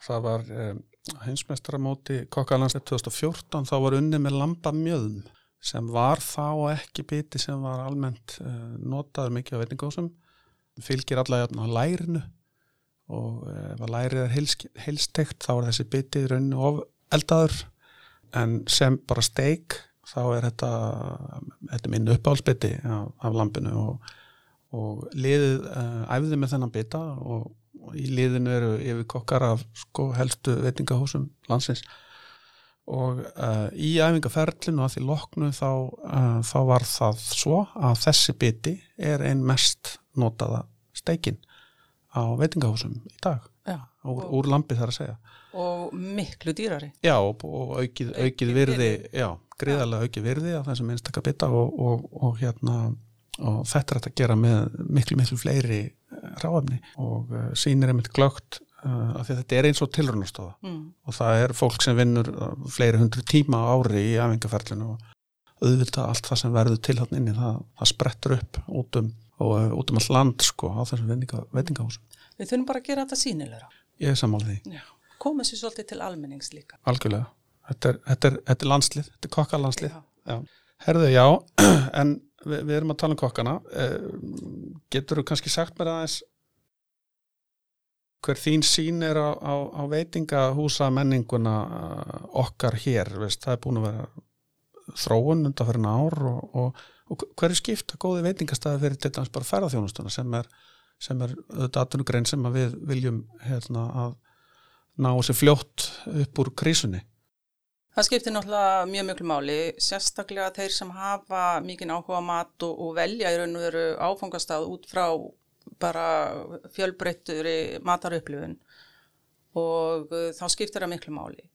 það var um, hinsmestramóti kokkalandsleip 2014 þá var unni með lambamjöðum sem var þá ekki biti sem var almennt uh, notaður mikið á veitingósum fylgir allavega jafn á lærinu og uh, ef að lærið er heils, heilstegt þá er þessi biti í rauninu of eldaður. En sem bara steik þá er þetta, þetta minn uppáhaldsbiti af, af lampinu og, og liðið uh, æfði með þennan bita og, og í liðinu eru yfir kokkar af sko helstu veitingahúsum landsins og uh, í æfingaferlinu að því loknu þá, uh, þá var það svo að þessi biti er ein mest notaða steikin á veitingahúsum í dag Já, úr, úr lampi þar að segja og miklu dýrari. Já, og, og aukið, aukið Aukið virði, virði. já, gríðarlega aukið virði af þessum einstaka bita og, og, og hérna og þetta er að gera með miklu, miklu fleiri eh, ráefni og uh, sýnir einmitt glögt uh, af því að þetta er eins og tilrunastofa Mm. og það er fólk sem vinnur uh, fleiri hundru tíma á ári í æfingaferlinu og auðvitað allt það sem verður til hann inni, það, það sprettur upp út um, og, uh, út um all land sko á þessum veitinga, veitingahúsum. Við þurfum bara að gera þetta sínilegra. Ég er sammála því, Já. Komið sér svolítið til almennings líka. algjörlega. Þetta er, þetta er, þetta er landslið, þetta er kokkalandslið. Herðu, já, en við, við erum að tala um kokkana. Eh, Getur þú kannski sagt mér aðeins hver þín sín er á, á, á veitingahúsa menninguna eh, okkar hér, veist, það er búin að vera þróun undan fyrir ár og, og, og hverju skipta góði veitingastæði fyrir til dæmis bara ferðarþjónustuna sem er, sem er datunugrein sem við viljum hérna, að ná sér fljótt upp úr krísunni. Það skiptir náttúrulega mjög mjög máli, sérstaklega þeir sem hafa mikinn áhuga mat og, og velja í raun og veru áfangastað út frá bara fjölbreytturi matarupplifun og uh, þá skiptir það miklu máli.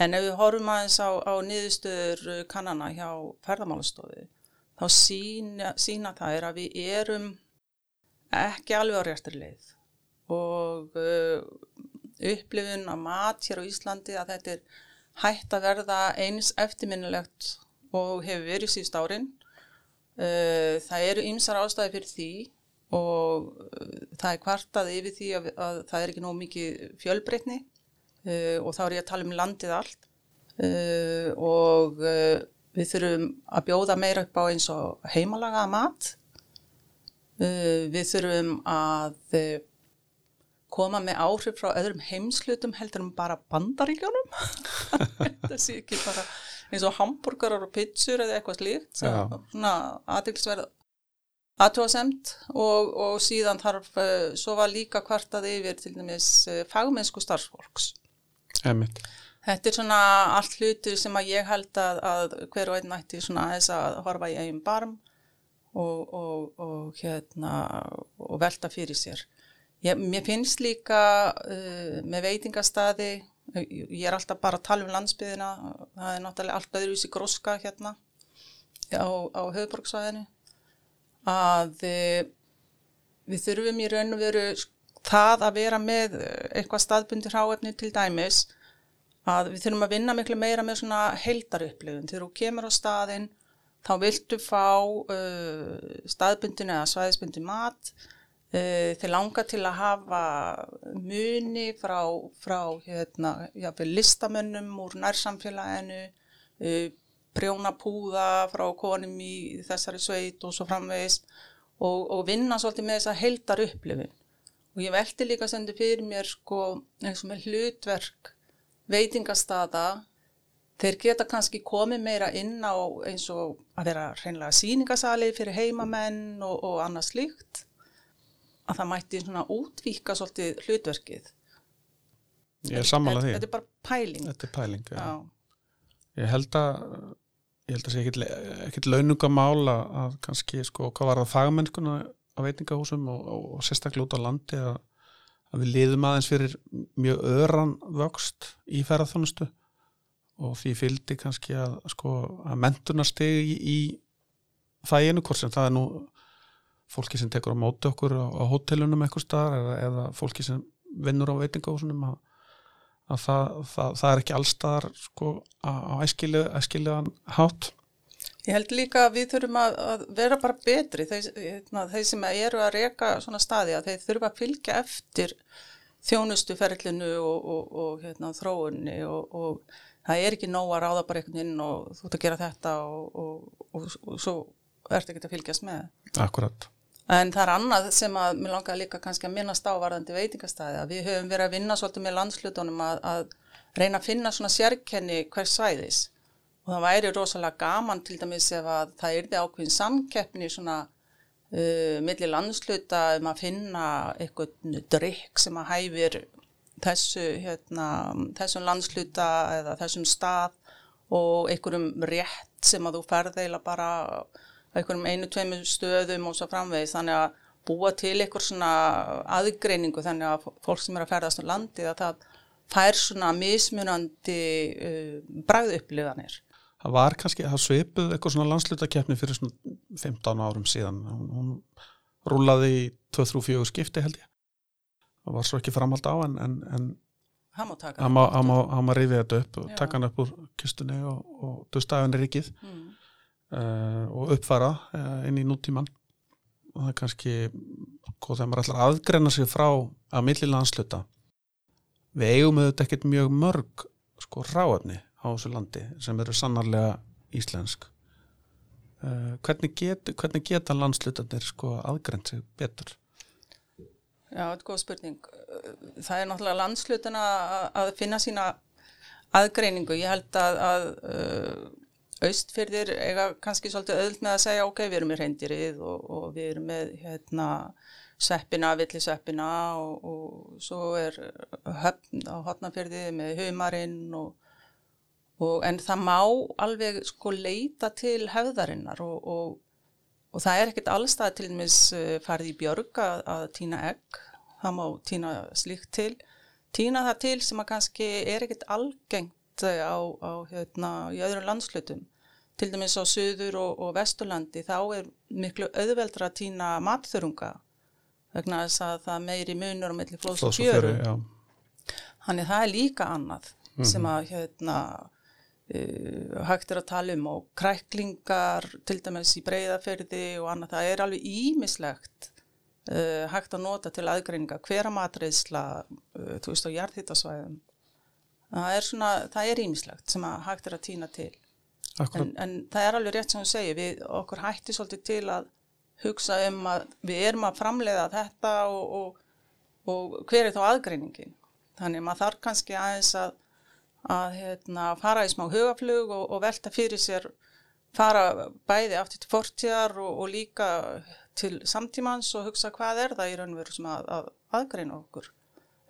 En ef við horfum aðeins á, á niðurstöður kannana hjá ferðamálastofu, þá sína, sína það er að við erum ekki alveg á réttir leið og uh, upplifun að mat hér á Íslandi að þetta er hægt að verða eins eftirminnilegt og hefur verið síðust árin. Uh, það eru ymsar ástæði fyrir því og uh, það er kvartað yfir því að, að það er ekki nóg mikið fjölbreytni. Uh, og þá er ég að tala um landið allt. Uh, og uh, við þurfum að bjóða meira upp á eins og heimalagaða mat. Við þurfum að koma með áhrif frá öðrum heimslutum heldur um bara bandaríkjónum þetta sé ekki bara eins og hambúrgarar og pizzur eða eitthvað slíkt. Svona aðtilsverð aðtóasemt og, og síðan þarf uh, svo var líka kvartað yfir til dæmis uh, fagmennsku starfsfólks Einmitt. Þetta er svona allt hlutur sem að ég held að, að hver og einn ætti svona aðeins að horfa í eigin barm og, og, og, hérna, og velta fyrir sér. Ég, mér finnst líka uh, með veitingastadi, ég er alltaf bara að tala um landsbyðina, það er náttúrulega allt öðruvísi gróska hérna á, á höfuborgsvæðinu, að uh, við þurfum í raun og veru það að vera með eitthvað staðbundi hráefni til dæmis, að við þurfum að vinna miklu meira með svona heildarupplifun. Þegar þú kemur á staðinn, þá viltu fá uh, staðbundin eða svæðisbundin mat, uh, þeir langa til að hafa muni frá, frá hérna, jáfnvel listamönnum úr nærsamfélaginu, uh, prjónapúða frá konum í þessari sveit og svo framvegis og, og vinna svolítið með þessa heildarupplifun. Og ég velti líka sendu fyrir mér sko eins og með hlutverk veitingastada, þeir geta kannski komið meira inn á eins og að vera hreinlega síningasali fyrir heimamenn og, og annað slíkt, að það mætti svona útvíka svolítið hlutverkið. Ég er sammála því. Þetta er bara pæling. Þetta er pæling, já. Já. Ég held að ég held að sé ekkit, launungamál að, kannski sko hvað var það fagmennskuna á veitingahúsum og, og, og sérstaklega út á landi að, að við liðum aðeins fyrir mjög öðran vöxt í ferðarþjónustu og því fylgdi kannski að sko að mentunarstegi í, í þæginu hvort sem það er nú fólki sem tekur á móti okkur á, á hótelunum eitthvað staðar eða, eða fólki sem vinnur á veitingahúsunum að að það, það, það er ekki allstaðar sko á æskilegan hátt. Ég held líka að við þurfum að, að vera bara betri, þeir, hérna, þeir sem eru að reka svona staði að þeir þurfa að fylgja eftir þjónustuferlinu og, og, og hérna, þróunni og, og það er ekki nóg að ráða bara einhvern inn og þú ert að gera þetta og svo ert ekki að fylgjast með. Akkurat. En það er annað sem að mér langar líka kannski að minnast á varðandi veitingastæði að við höfum verið að vinna svolítið með landslutunum að, að reyna að finna svona sérkenni hvers svæðis. Og það væri rosalega gaman til dæmis ef að það yrði ákveðin samkeppni svona uh, millir landsluta um að finna eitthvað drikk sem að hæfir þessu, hérna, þessum landsluta eða þessum stað og einhverjum rétt sem að þú ferðeila bara einhverjum einu, tveimur stöðum og svo framvegis þannig að búa til einhver svona aðgreiningu þannig að fólk sem er að ferðast á landi að það fær svona mismunandi uh, bræðupplifanir. Það var kannski, það svipuð eitthvað svona landslutakefni fyrir svona 15 árum síðan. Hún, hún rúlaði í 2-3-4 skipti held ég. Það var svo ekki framhald á en, en, en hann má rifið þetta upp og taka hann upp úr kistunni og, og dustafinn er ríkið. Mm. Uh, og uppfara uh, inn í nútíman og það er kannski hvað þegar maður ætlar að aðgreina sig frá að milli landsluta við eigum auðvitað ekkert mjög mörg sko ráefni á þessu landi sem eru sannarlega íslensk uh, hvernig, get, hvernig geta landslutarnir sko aðgreint sig betur Já, þetta er góð spurning. Það er náttúrulega landslutina að- að finna sína aðgreiningu. Ég held að, að uh, austfyrðir eiga kannski svolítið öðult með að segja ok, við erum með reyndirið og, og við erum með hérna seppina, villiseppina og, og svo er höfn á hotnafyrði með humarinn og, og en það má alveg sko leita til hefðarinnar og, það er ekkert allstað til dæmis uh, farið í björg að, að týna egg, það má týna slíkt til. Týna það til sem að kannski er ekkert algengt uh, á, á hérna, í öðrum landslutum. Til dæmis á Suður og, og Vesturlandi þá er miklu auðveldra að týna matþörunga vegna þess að það meiri munur á milli flóðs og fjöru. Þannig það er líka annað sem að hérna, uh, hægt er að tala um og kræklingar til dæmis í breyðaferði og annað, það er alveg ímislegt uh, hægt að nota til aðgreininga hvera matreysla, uh, þú veist á jarðhittasvæðum. Það er svona, það er ímislegt sem að hægt er að týna til. En, en það er alveg rétt sem þú segir, við okkur hætti svolítið til að hugsa um að við erum að framleiða þetta og, og, og hver er þá aðgreiningin. Þannig maður þarf kannski aðeins að, að hérna, fara í smá hugaflug og, og velta fyrir sér, fara bæði aftur til fortjar og líka til samtímans og hugsa hvað er það í raun og veru sem að, að aðgreina okkur.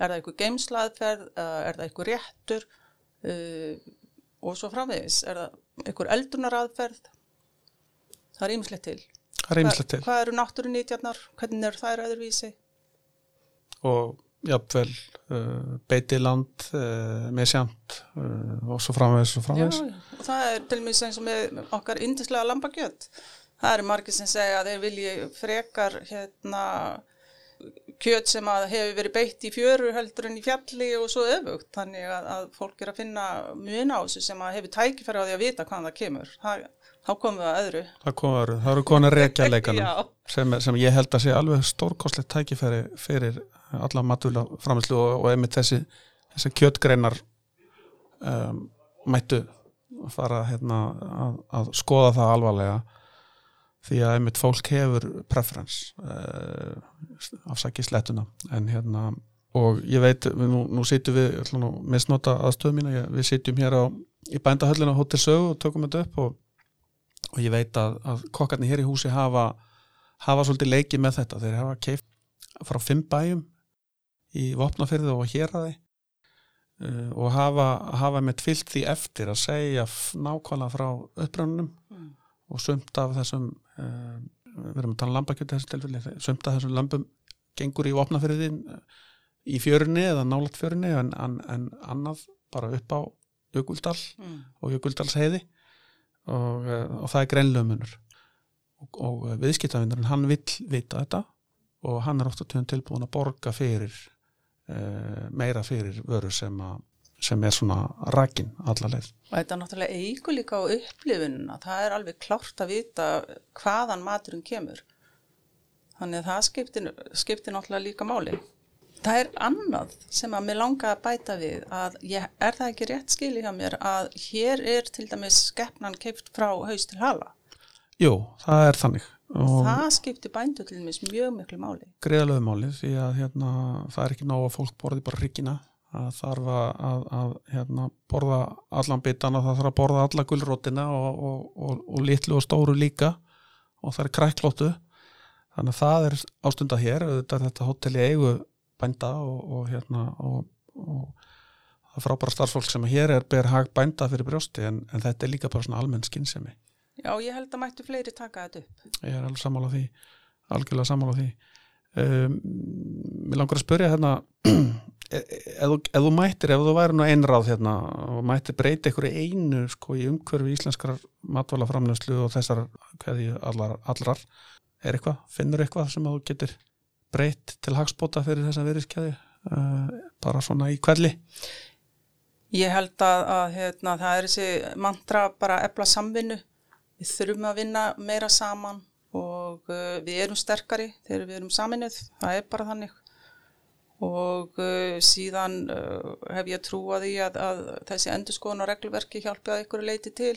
Er það eitthvað geimslaðferð, er það eitthvað réttur uh, og svo framvegis, er það eitthvað eldunar aðferð? Það er ímislegt til. Það er ímislegt til. Hva, hvað eru náttúrunítjarnar? Hvernig er það öðruvísi? Og jáfnvel uh, beitiland uh, með sjamt uh, og svo framvegis og framvegis. Já, og það er til og með eins og með okkar indislega lambakjöld. Það eru margir sem segja að þeir vilji frekar hérna kjöt sem að hefur verið beitt í fjöru heldur en í fjalli og svo öfugt. Þannig að, að fólk er að finna mjög násu sem að hefur tækifæri á því að vita hvaðan það kemur. Það, þá komum við að öðru. Það komum öðru, það eru konar reykjarleikanum sem, sem ég held að sé alveg stórkoslegt tækifæri fyrir alla matula framherslu og, og einmitt þessi, þessi kjötgreinar um, mættu fara hérna, að, að skoða það alvarlega því að einmitt fólk hefur preference uh, afsaki slettuna en hérna og ég veit, nú, nú sýtum við nú, misnota aðstöðu mína, ég, við sýtum hér á, í bændahöllinu á Hotel Sögu og tökum þetta upp og, og ég veit að, að kokkarnir hér í húsi hafa hafa svolítið leikið með þetta þeir hafa keift frá fimm bæjum í vopnafyrðu og hér að þeir uh, og hafa, hafa með tvilt því eftir að segja nákvæmlega frá upprönnum mm. og sumt af þessum við erum að tala um lambakjöld þessu tilfelli, sumt af þessum lambum gengur í opnafyrðin eh, í fjörunni eða nálat fjörunni en, en, en annað bara upp á Jökuldal mm. og Jökuldals heiði og, eh, og það er greinlömunur og, og viðskiptavinnurinn hann vill vita þetta og hann er ofta tilbúin að borga fyrir uh, meira fyrir vöru sem að sem er svona rækin allarleið. Og þetta er náttúrulega eigu líka á upplifununa, það er alveg klárt að vita hvaðan maturinn kemur. Þannig að það skiptir, skiptir náttúrulega líka máli. Það er annað sem að mér langa að bæta við að ég, er það ekki rétt skili hjá mér að hér er til dæmis skeppnan keift frá haust til hala? Jú, það er þannig. Og það skiptir bændu til dæmis mjög miklu máli. Greiðalögu máli því að hérna, það er ekki ná að fólk borði bara ríkina að þarf að, að, hérna, borða allan bitana, það þarf að borða alla gullrótina og, og, og, og litlu og stóru líka og það er kræklóttu. Þannig að það er ástundað hér þetta, þetta hotelli eigu bænda og hérna og það frábæra starfsfólk sem hér er ber hag bænda fyrir brjósti en, en þetta er líka bara svona almenn skinnsemi Já, ég held að mættu fleiri taka þetta upp. Ég er alveg sammála því algjörlega sammála því. Um, Mér langar að spörja hérna ef þú mættir, ef þú væri nú einráð hérna og mættir breyta ykkur einu sko í umhverfi íslenskar matvælaframlöslu og þessar hverði allar, allrar, er eitthvað finnur eitthvað sem þú getur breytt til hagspóta fyrir þessa veriðskeiði uh, eh, bara svona í kvelli Ég held að, að hérna, það er þessi mantra bara efla samvinnu. Við þurfum að vinna meira saman og uh, við erum sterkari þegar við erum saminuð, það er bara þannig og uh, síðan uh, hef ég trúið í að, að þessi endurskóðun og reglverki hjálpi að ykkur leiti til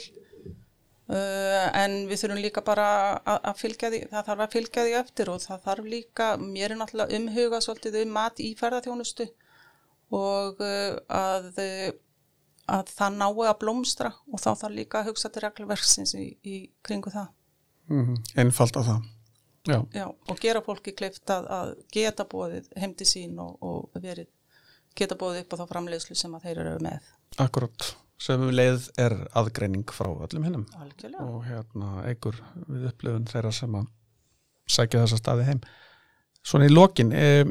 uh, en við þurfum líka bara að, að fylgja því, það þarf að fylgja því eftir og það þarf líka, mér er náttúrulega umhuga svolítið um mat í ferðarþjónustu og að, að það nái að blómstra og þá þarf líka að hugsa til reglverksins í, í kringu það. Mm -hmm. Einfald að það. Já. Já, og gera fólki kleift að, að geta bóðið heimdi sín og, og verið, geta bóðið upp á þá framleiðslu sem að þeir eru með. Akkurát, sem leið er aðgreining frá öllum hinnum Algjörlega. og hérna eigur við upplifun þeirra sem að sækja þessa staði heim. Svona í lokin, e,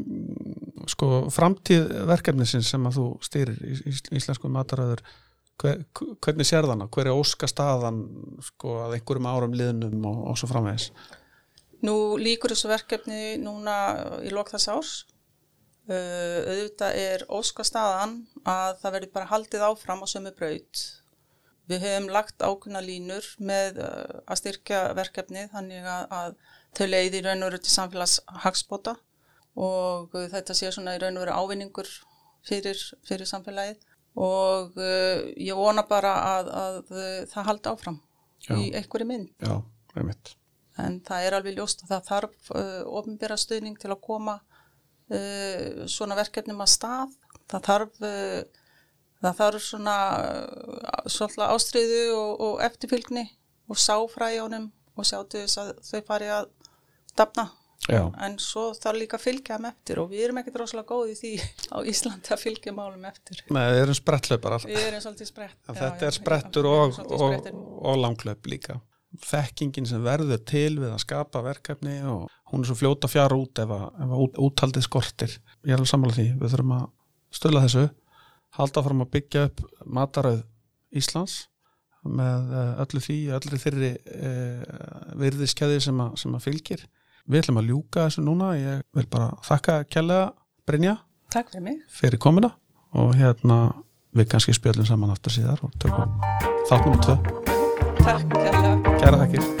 sko framtíð verkefnisins sem að þú styrir í, í íslensku mataræður, hver, hvernig sér þann að hver er óska staðan sko að einhverjum árum liðnum og, og svo framvegis? Nú líkur þessu verkefni núna í lok þess árs. Uh, auðvitað er óska staðan að það verður bara haldið áfram á sömu braut. Við hefum lagt ákveðna línur með uh, að styrkja verkefni þannig að, að þau leiði í raun og veru til samfélags hagspota og uh, þetta sé svona í raun og veru ávinningur fyrir, fyrir samfélagið og uh, ég vona bara að, að uh, það haldi áfram Já. í einhverju mynd Já, einmitt. En það er alveg ljóst að það þarf uh, ofinbæra stuðning til að koma uh, svona verkefnum að stað. Það þarf uh, það þarf svona uh, svolítið ástriðu og, og eftirfylgni og sáfræjónum og sjá til þess að þau fari að dafna. Já, en svo þarf líka að fylgja þeim eftir og við erum ekkert rosalega góði því á Íslandi að fylgja málum eftir. Nei, við erum sprettlöpar alltaf. þetta já, er sprettur já, og, og, og langlöp líka. Þekkingin sem verður til við að skapa verkefni og hún er svo fljóta fjara út ef að, ef að út, úthaldið skortir. Ég er alveg sammála því. Við þurfum að stöla þessu, halda fram að byggja upp matarauð Íslands með eh, öllu því, öllu þeirri uh, virðiskeiði sem, sem að fylgir. Við ætlum að ljúka þessu núna. Ég vil bara þakka kjærlega Brynja Takk fyrir mig fyrir komuna og hérna við kannski spjöldum saman aftur síðar og tökum þátt nummer tvö. Takk kærlega Kæra þakkir.